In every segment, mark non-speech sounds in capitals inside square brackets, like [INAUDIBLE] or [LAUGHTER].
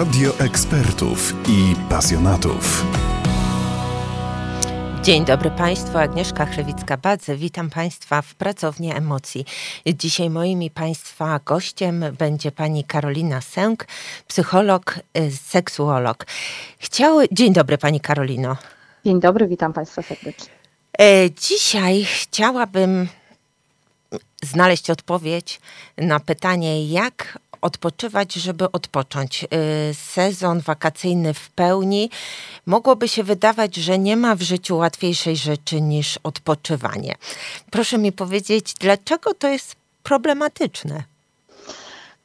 Radio ekspertów i pasjonatów. Dzień dobry Państwu, Agnieszka Chrewicka-Badze. Witam Państwa w Pracowni Emocji. Dzisiaj moim i Państwa gościem będzie pani Karolina Sęk, psycholog, y, seksuolog. Chciały... Dzień dobry Pani Karolino. Dzień dobry, witam Państwa serdecznie. E, dzisiaj chciałabym znaleźć odpowiedź na pytanie, jak odpoczywać, żeby odpocząć. Y, sezon wakacyjny w pełni. Mogłoby się wydawać, że nie ma w życiu łatwiejszej rzeczy niż odpoczywanie. Proszę mi powiedzieć, dlaczego to jest problematyczne?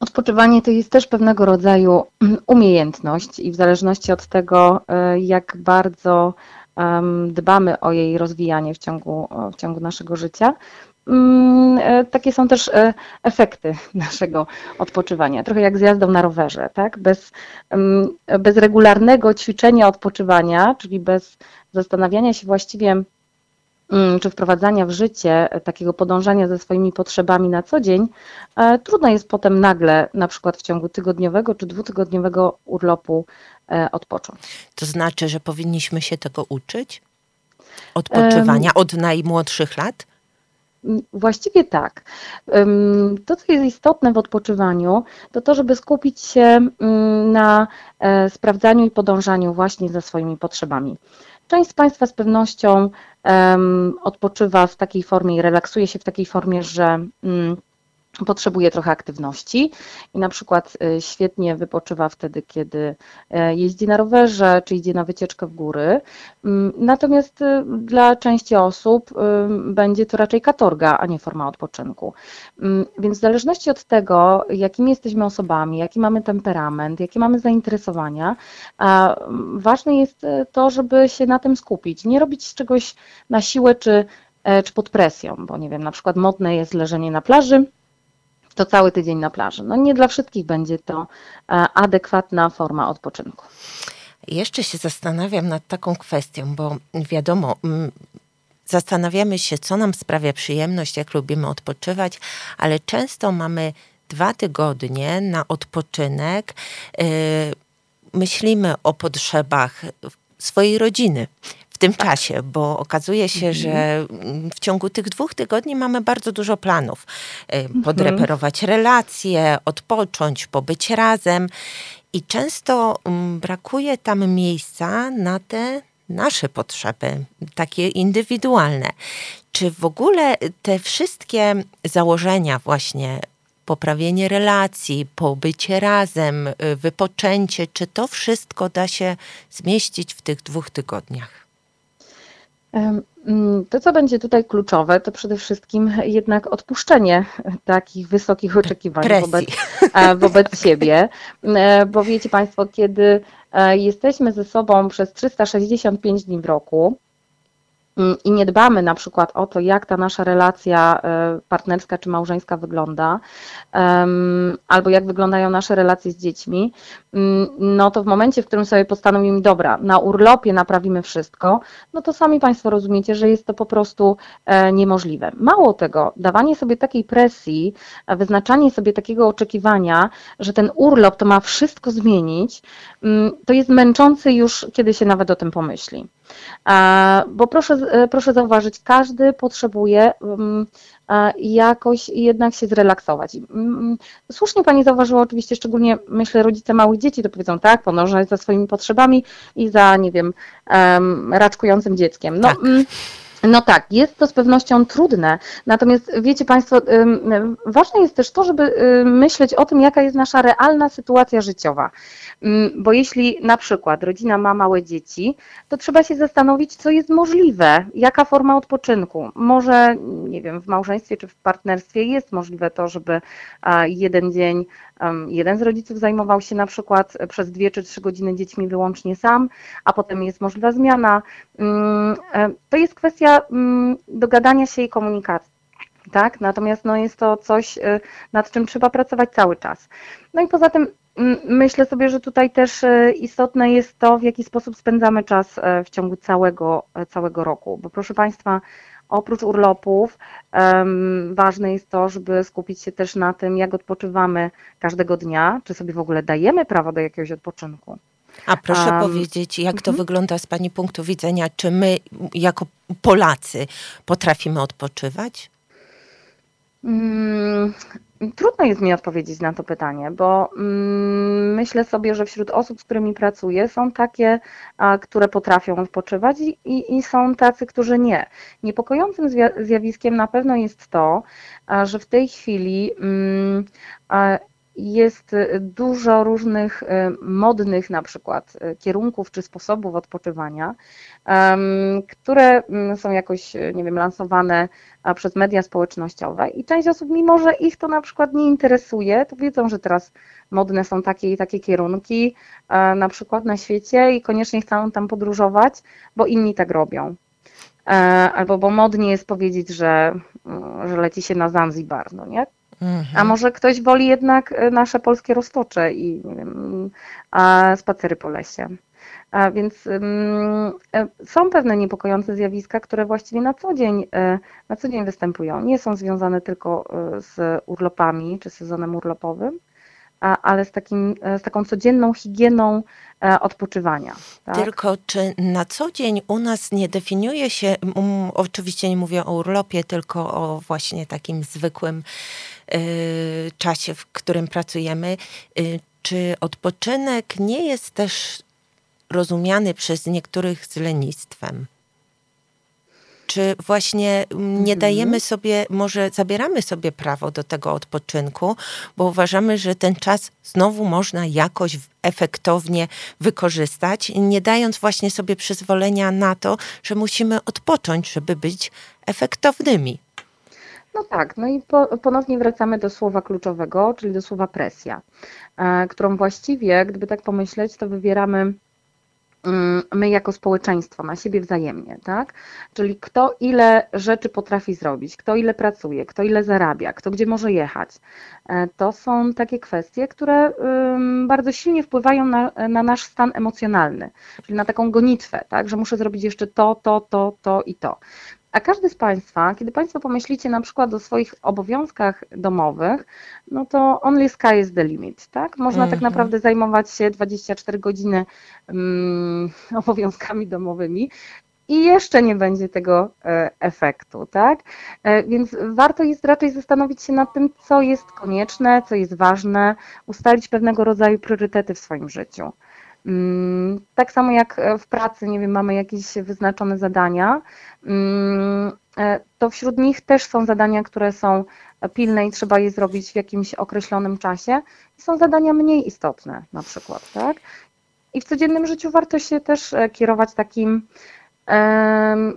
Odpoczywanie to jest też pewnego rodzaju umiejętność i w zależności od tego, y, jak bardzo dbamy o jej rozwijanie w ciągu, w ciągu naszego życia, Mm, takie są też e, efekty [LAUGHS] naszego odpoczywania. Trochę jak z jazdą na rowerze, tak? Bez, mm, bez regularnego ćwiczenia odpoczywania, czyli bez zastanawiania się właściwie, mm, czy wprowadzania w życie takiego podążania ze swoimi potrzebami na co dzień, e, trudno jest potem nagle, na przykład w ciągu tygodniowego czy dwutygodniowego urlopu odpocząć. To znaczy, że powinniśmy się tego uczyć? Odpoczywania od najmłodszych lat? Właściwie tak. To, co jest istotne w odpoczywaniu, to to, żeby skupić się na e, sprawdzaniu i podążaniu właśnie za swoimi potrzebami. Część z Państwa z pewnością odpoczywa w takiej formie i relaksuje się w takiej formie, że potrzebuje trochę aktywności i na przykład y, świetnie wypoczywa wtedy, kiedy e, jeździ na rowerze czy idzie na wycieczkę w góry. Mm, natomiast y, dla części osób y, będzie to raczej katorga, a nie forma odpoczynku. Mm, więc w zależności od tego, jakimi jesteśmy osobami, jaki mamy temperament, jakie mamy zainteresowania, ważne jest to, żeby się na tym skupić. Nie robić czegoś na siłę czy, e, czy pod presją, bo nie wiem, na przykład modne jest leżenie na plaży, to cały tydzień na plaży. No nie dla wszystkich będzie to e, adekwatna forma odpoczynku. Jeszcze się zastanawiam nad taką kwestią, bo wiadomo, zastanawiamy się, co nam sprawia przyjemność, jak lubimy odpoczywać, ale często mamy dwa tygodnie na odpoczynek. E, myślimy o potrzebach swojej rodziny w tym czasie, bo okazuje się, mhm. że w ciągu tych dwóch tygodni mamy bardzo dużo planów. E, mhm. Podreperować relacje, odpocząć, pobyć razem i często mm, brakuje tam miejsca na te nasze potrzeby, takie indywidualne. Czy w ogóle te wszystkie założenia właśnie poprawienie relacji, pobycie razem, y, wypoczęcie, czy to wszystko da się zmieścić w tych dwóch tygodniach? Mm, to, co będzie tutaj kluczowe, to przede wszystkim jednak odpuszczenie takich wysokich oczekiwań wobec, wobec siebie, e, bo wiecie Państwo, kiedy e, jesteśmy ze sobą przez 365 dni w roku, i nie dbamy na przykład o to, jak ta nasza relacja e, partnerska czy małżeńska wygląda, albo jak wyglądają nasze relacje z dziećmi, mm, no to w momencie, w którym sobie postanowimy, dobra, na urlopie naprawimy wszystko, no to sami Państwo rozumiecie, że jest to po prostu e, niemożliwe. Mało tego, dawanie sobie takiej presji, wyznaczanie sobie takiego oczekiwania, że ten urlop to ma wszystko zmienić, mm, to jest męczący już, kiedy się nawet o tym pomyśli. Bo proszę, e, proszę zauważyć, każdy potrzebuje mm, jakoś jednak się zrelaksować. Mm, słusznie Pani zauważyła, oczywiście, szczególnie myślę rodzice małych dzieci, to powiedzą tak, podążać za swoimi potrzebami i za, nie wiem, raczkującym dzieckiem. No, tak. No tak, jest to z pewnością trudne, natomiast wiecie Państwo, ważne jest też to, żeby myśleć o tym, jaka jest nasza realna sytuacja życiowa. Bo jeśli na przykład rodzina ma małe dzieci, to trzeba się zastanowić, co jest możliwe, jaka forma odpoczynku. Może, nie wiem, w małżeństwie czy w partnerstwie jest możliwe to, żeby jeden dzień jeden z rodziców zajmował się na przykład przez dwie czy trzy godziny dziećmi wyłącznie sam, a potem jest możliwa zmiana. Mm, e, to jest kwestia mm, dogadania się i komunikacji. Tak? Natomiast no, jest to coś, e, nad czym trzeba pracować cały czas. No i poza tym mm, myślę sobie, że tutaj też e, istotne jest to, w jaki sposób spędzamy czas w ciągu całego, całego roku. Bo proszę Państwa, oprócz urlopów ważne jest to, żeby skupić się też na tym, jak odpoczywamy każdego dnia, czy sobie w ogóle dajemy prawo do jakiegoś odpoczynku. A proszę um, powiedzieć, jak to mhm. wygląda z Pani punktu widzenia? Czy my jako Polacy potrafimy odpoczywać? Mm, trudno jest mi odpowiedzieć na to pytanie, bo mm, myślę sobie, że wśród osób, z którymi pracuję, są takie, które potrafią odpoczywać i, i, są tacy, którzy nie. Niepokojącym zjawiskiem na pewno jest to, że w tej chwili mm, jest dużo różnych e, modnych na przykład e, kierunków czy sposobów odpoczywania, które mm, są jakoś, e, nie wiem, lansowane przez media społecznościowe i część osób, mimo że ich to na przykład nie interesuje, to wiedzą, że teraz modne są takie i takie kierunki na przykład na świecie i koniecznie chcą tam podróżować, bo inni tak robią. Albo bo modnie jest powiedzieć, że, mm, że leci się na Zanzibar, no nie? Mhm. A może ktoś woli jednak e, nasze polskie roztocze i nie wiem, a spacery po lesie. A więc um, są pewne niepokojące zjawiska, które właściwie na co dzień, e, na co dzień występują. Nie są związane tylko z urlopami czy sezonem urlopowym, ale z, takim, z taką codzienną higieną odpoczywania. Tak? Tylko czy na co dzień u nas nie definiuje się, um, oczywiście nie mówię o urlopie, tylko o właśnie takim zwykłym Y, czasie, w którym pracujemy, y, czy odpoczynek nie jest też rozumiany przez niektórych z lenistwem? Czy właśnie nie mhm. dajemy sobie, może zabieramy sobie prawo do tego odpoczynku, bo uważamy, że ten czas znowu można jakoś efektownie wykorzystać, nie dając właśnie sobie przyzwolenia na to, że musimy odpocząć, żeby być efektownymi. No tak, no i po, ponownie wracamy do słowa kluczowego, czyli do słowa presja, e, którą właściwie, gdyby tak pomyśleć, to wywieramy my jako społeczeństwo na siebie wzajemnie, tak? Czyli kto ile rzeczy potrafi zrobić, kto ile pracuje, kto ile zarabia, kto gdzie może jechać. E, to są takie kwestie, które bardzo silnie wpływają na, na nasz stan emocjonalny, czyli na taką gonitwę, tak? Że muszę zrobić jeszcze to, to, to, to i to. A każdy z Państwa, kiedy Państwo pomyślicie na przykład o swoich obowiązkach domowych, no to only sky is the limit, tak? Można mm -hmm. tak mhm. naprawdę zajmować się 24 godziny um, [LAUGHS] obowiązkami domowymi i jeszcze nie będzie tego e, efektu, tak? E, więc warto jest raczej zastanowić się nad tym, co jest konieczne, co jest ważne, ustalić pewnego rodzaju priorytety w swoim życiu. Mm, tak samo jak w pracy, nie wiem, mamy jakieś wyznaczone zadania, mm, e, to wśród nich też są zadania, które są pilne i trzeba je zrobić w jakimś określonym czasie. Są zadania mniej istotne na przykład, tak? I w codziennym życiu warto się też e, kierować takim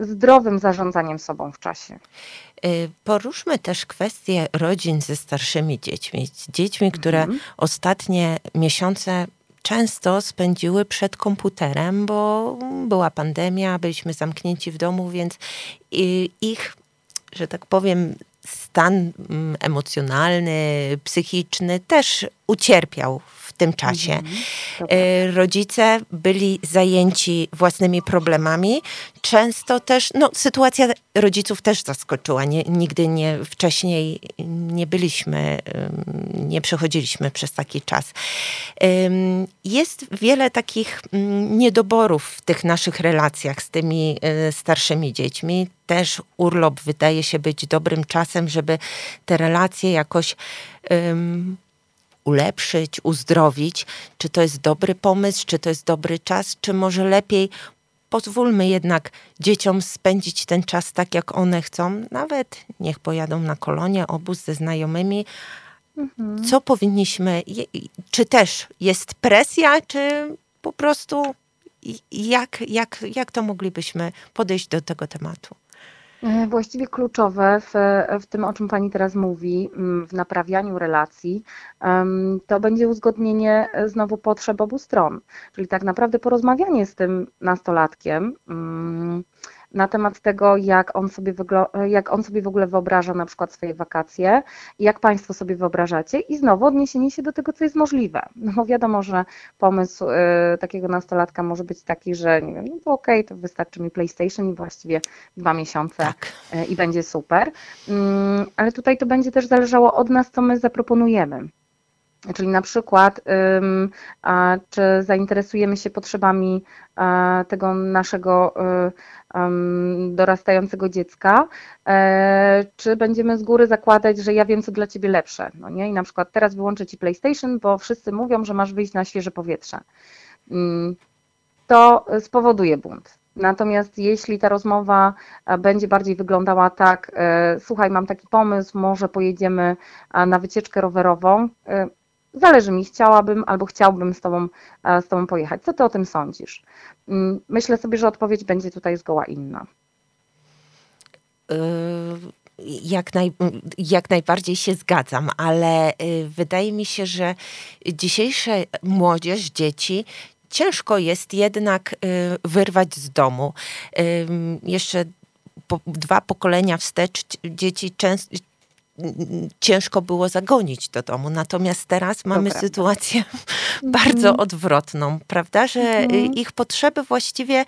zdrowym zarządzaniem sobą w czasie. Poruszmy też kwestię rodzin ze starszymi dziećmi. Dziećmi, które mhm. ostatnie miesiące często spędziły przed komputerem, bo była pandemia, byliśmy zamknięci w domu, więc ich, że tak powiem, stan mm, emocjonalny, psychiczny też ucierpiał w tym czasie. Mhm, e, Rodzice byli zajęci własnymi problemami. Często też, no sytuacja rodziców też zaskoczyła. Nie, nigdy nie, wcześniej nie byliśmy, nie przechodziliśmy przez taki czas. Jest wiele takich mm, niedoborów w tych naszych relacjach z tymi e, starszymi dziećmi. Też urlop wydaje się być dobrym czasem, żeby te relacje jakoś ulepszyć, uzdrowić. Czy to jest dobry pomysł, czy to jest dobry czas, czy może lepiej pozwólmy jednak dzieciom spędzić ten czas tak, jak one chcą. Nawet niech pojadą na kolonie, obóz ze znajomymi. Mhm. Co powinniśmy, czy też jest presja, czy po prostu jak, jak, jak to moglibyśmy podejść do tego tematu? E, właściwie kluczowe w, w tym, o czym Pani teraz mówi, w naprawianiu relacji, to będzie uzgodnienie e, znowu potrzeb obu stron. Czyli tak naprawdę porozmawianie z tym nastolatkiem, na temat tego, jak on sobie, jak on sobie w ogóle wyobraża na przykład swoje wakacje, jak Państwo sobie wyobrażacie i znowu odniesienie się do tego, co jest możliwe. No bo wiadomo, że pomysł y, takiego nastolatka może być taki, że nie wiem, no to okej, okay, to wystarczy mi PlayStation i właściwie dwa miesiące tak. y, i będzie super. Y, ale tutaj to będzie też zależało od nas, co my zaproponujemy. Czyli na przykład, czy zainteresujemy się potrzebami tego naszego y, dorastającego dziecka, e, czy będziemy z góry zakładać, że ja wiem, co dla ciebie lepsze. No nie? I na przykład teraz wyłączę ci PlayStation, bo wszyscy mówią, że masz wyjść na świeże powietrze. Mm, to spowoduje bunt. Natomiast jeśli ta rozmowa e, będzie bardziej wyglądała tak, e, słuchaj, mam taki pomysł, może pojedziemy na wycieczkę rowerową, zależy mi, chciałabym albo chciałbym z tobą, z tobą pojechać. Co ty o tym sądzisz? Mm, myślę sobie, że odpowiedź będzie tutaj zgoła inna. Y, jak, naj, jak najbardziej się zgadzam, ale y, wydaje mi się, że dzisiejsza młodzież, dzieci ciężko jest jednak y, wyrwać z domu. Jeszcze dwa pokolenia wstecz dzieci ciężko było zagonić do domu. Natomiast teraz mamy sytuację [LAUGHS] bardzo mhm. odwrotną, prawda? Że mhm. ich potrzeby właściwie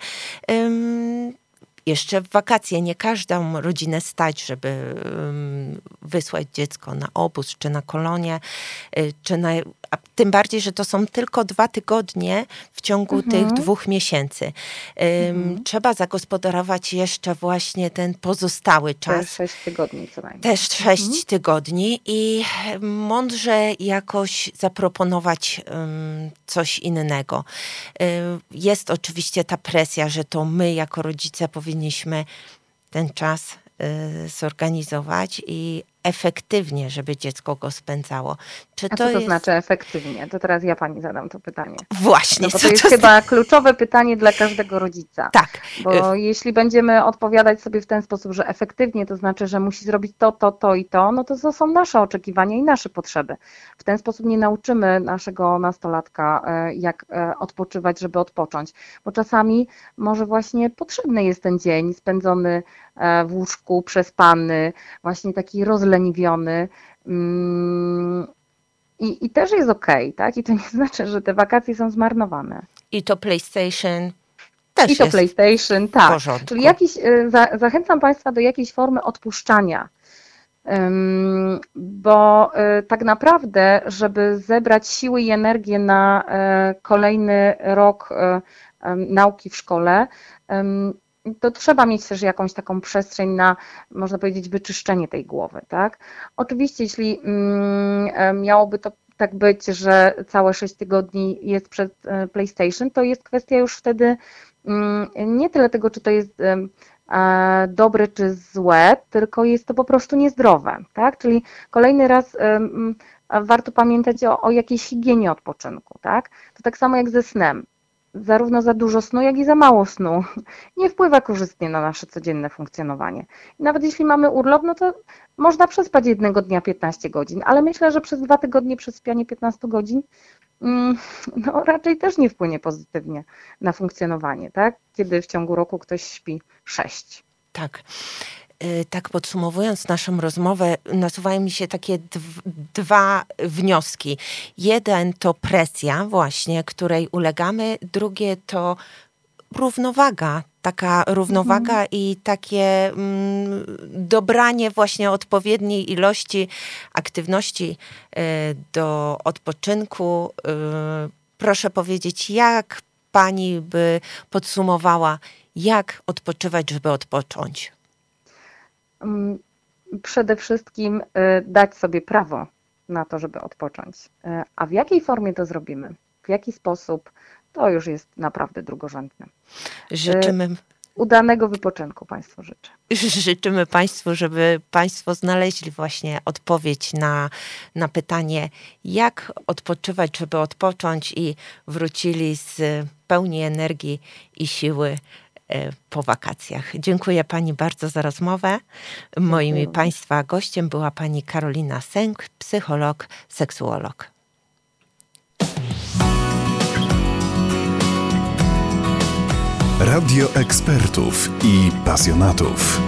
um, jeszcze w wakacje nie każdą rodzinę stać, żeby um, wysłać dziecko na obóz, czy na kolonie, y, czy na a tym bardziej, że to są tylko dwa tygodnie w ciągu mhm. tych dwóch miesięcy. Mhm. Trzeba zagospodarować jeszcze właśnie ten pozostały czas. Też sześć tygodni co najmniej. Też sześć mhm. tygodni i mądrze jakoś zaproponować um, coś innego. Jest oczywiście ta presja, że to my jako rodzice powinniśmy ten czas y, zorganizować i efektywnie, żeby dziecko go spędzało. Czy A co to jest... znaczy efektywnie? To teraz ja pani zadam to pytanie. Właśnie. No bo to jest to chyba kluczowe pytanie dla każdego rodzica. Tak. Bo jeśli będziemy odpowiadać sobie w ten sposób, że efektywnie, to znaczy, że musi zrobić to, to, to i to, no to to są nasze oczekiwania i nasze potrzeby. W ten sposób nie nauczymy naszego nastolatka, e, jak e, odpoczywać, żeby odpocząć. Bo czasami może właśnie potrzebny jest ten dzień spędzony e, w łóżku, przespany, właśnie taki rozleniwiony, mm, i, I też jest ok, tak? I to nie [LAUGHS] znaczy, że te wakacje są zmarnowane. I to PlayStation też I to PlayStation, tak. Czyli jakiś, y, za, zachęcam Państwa do jakiejś formy odpuszczania. Bo y, tak naprawdę, żeby zebrać siły i energię na y, kolejny rok nauki w szkole, to trzeba mieć też jakąś taką przestrzeń na, można powiedzieć, wyczyszczenie tej głowy, tak? Oczywiście, jeśli mm, miałoby to tak być, że całe 6 tygodni jest przed e, PlayStation, to jest kwestia już wtedy mm, nie tyle tego, czy to jest e, dobre czy złe, tylko jest to po prostu niezdrowe, tak? Czyli kolejny raz warto pamiętać o, o jakiejś higienie odpoczynku, tak? To tak samo jak ze snem zarówno za dużo snu, jak i za mało snu nie wpływa korzystnie na nasze codzienne funkcjonowanie. Nawet jeśli mamy urlop, no to można przespać jednego dnia 15 godzin, ale myślę, że przez dwa tygodnie przespianie 15 godzin mm, no, raczej też nie wpłynie pozytywnie na funkcjonowanie, tak? Kiedy w ciągu roku ktoś śpi 6. Tak. Y, tak podsumowując naszą rozmowę, nasuwają mi się takie dwa wnioski. Jeden to presja właśnie, której ulegamy, drugie to równowaga, taka równowaga mhm. i takie mm, dobranie właśnie odpowiedniej ilości aktywności y, do odpoczynku. Y, proszę powiedzieć, jak pani by podsumowała, jak odpoczywać, żeby odpocząć? Mm, przede wszystkim y, dać sobie prawo na to, żeby odpocząć. Y, a w jakiej formie to zrobimy? W jaki sposób? To już jest naprawdę drugorzędne. Życzymy. Y, udanego wypoczynku Państwu życzę. [LAUGHS] Życzymy Państwu, żeby Państwo znaleźli właśnie odpowiedź na, na pytanie, jak odpoczywać, żeby odpocząć i wrócili z pełni energii i siły po wakacjach. Dziękuję Pani bardzo za rozmowę. Moim i Państwa gościem była Pani Karolina Sęk, psycholog, seksuolog. Radio ekspertów i pasjonatów.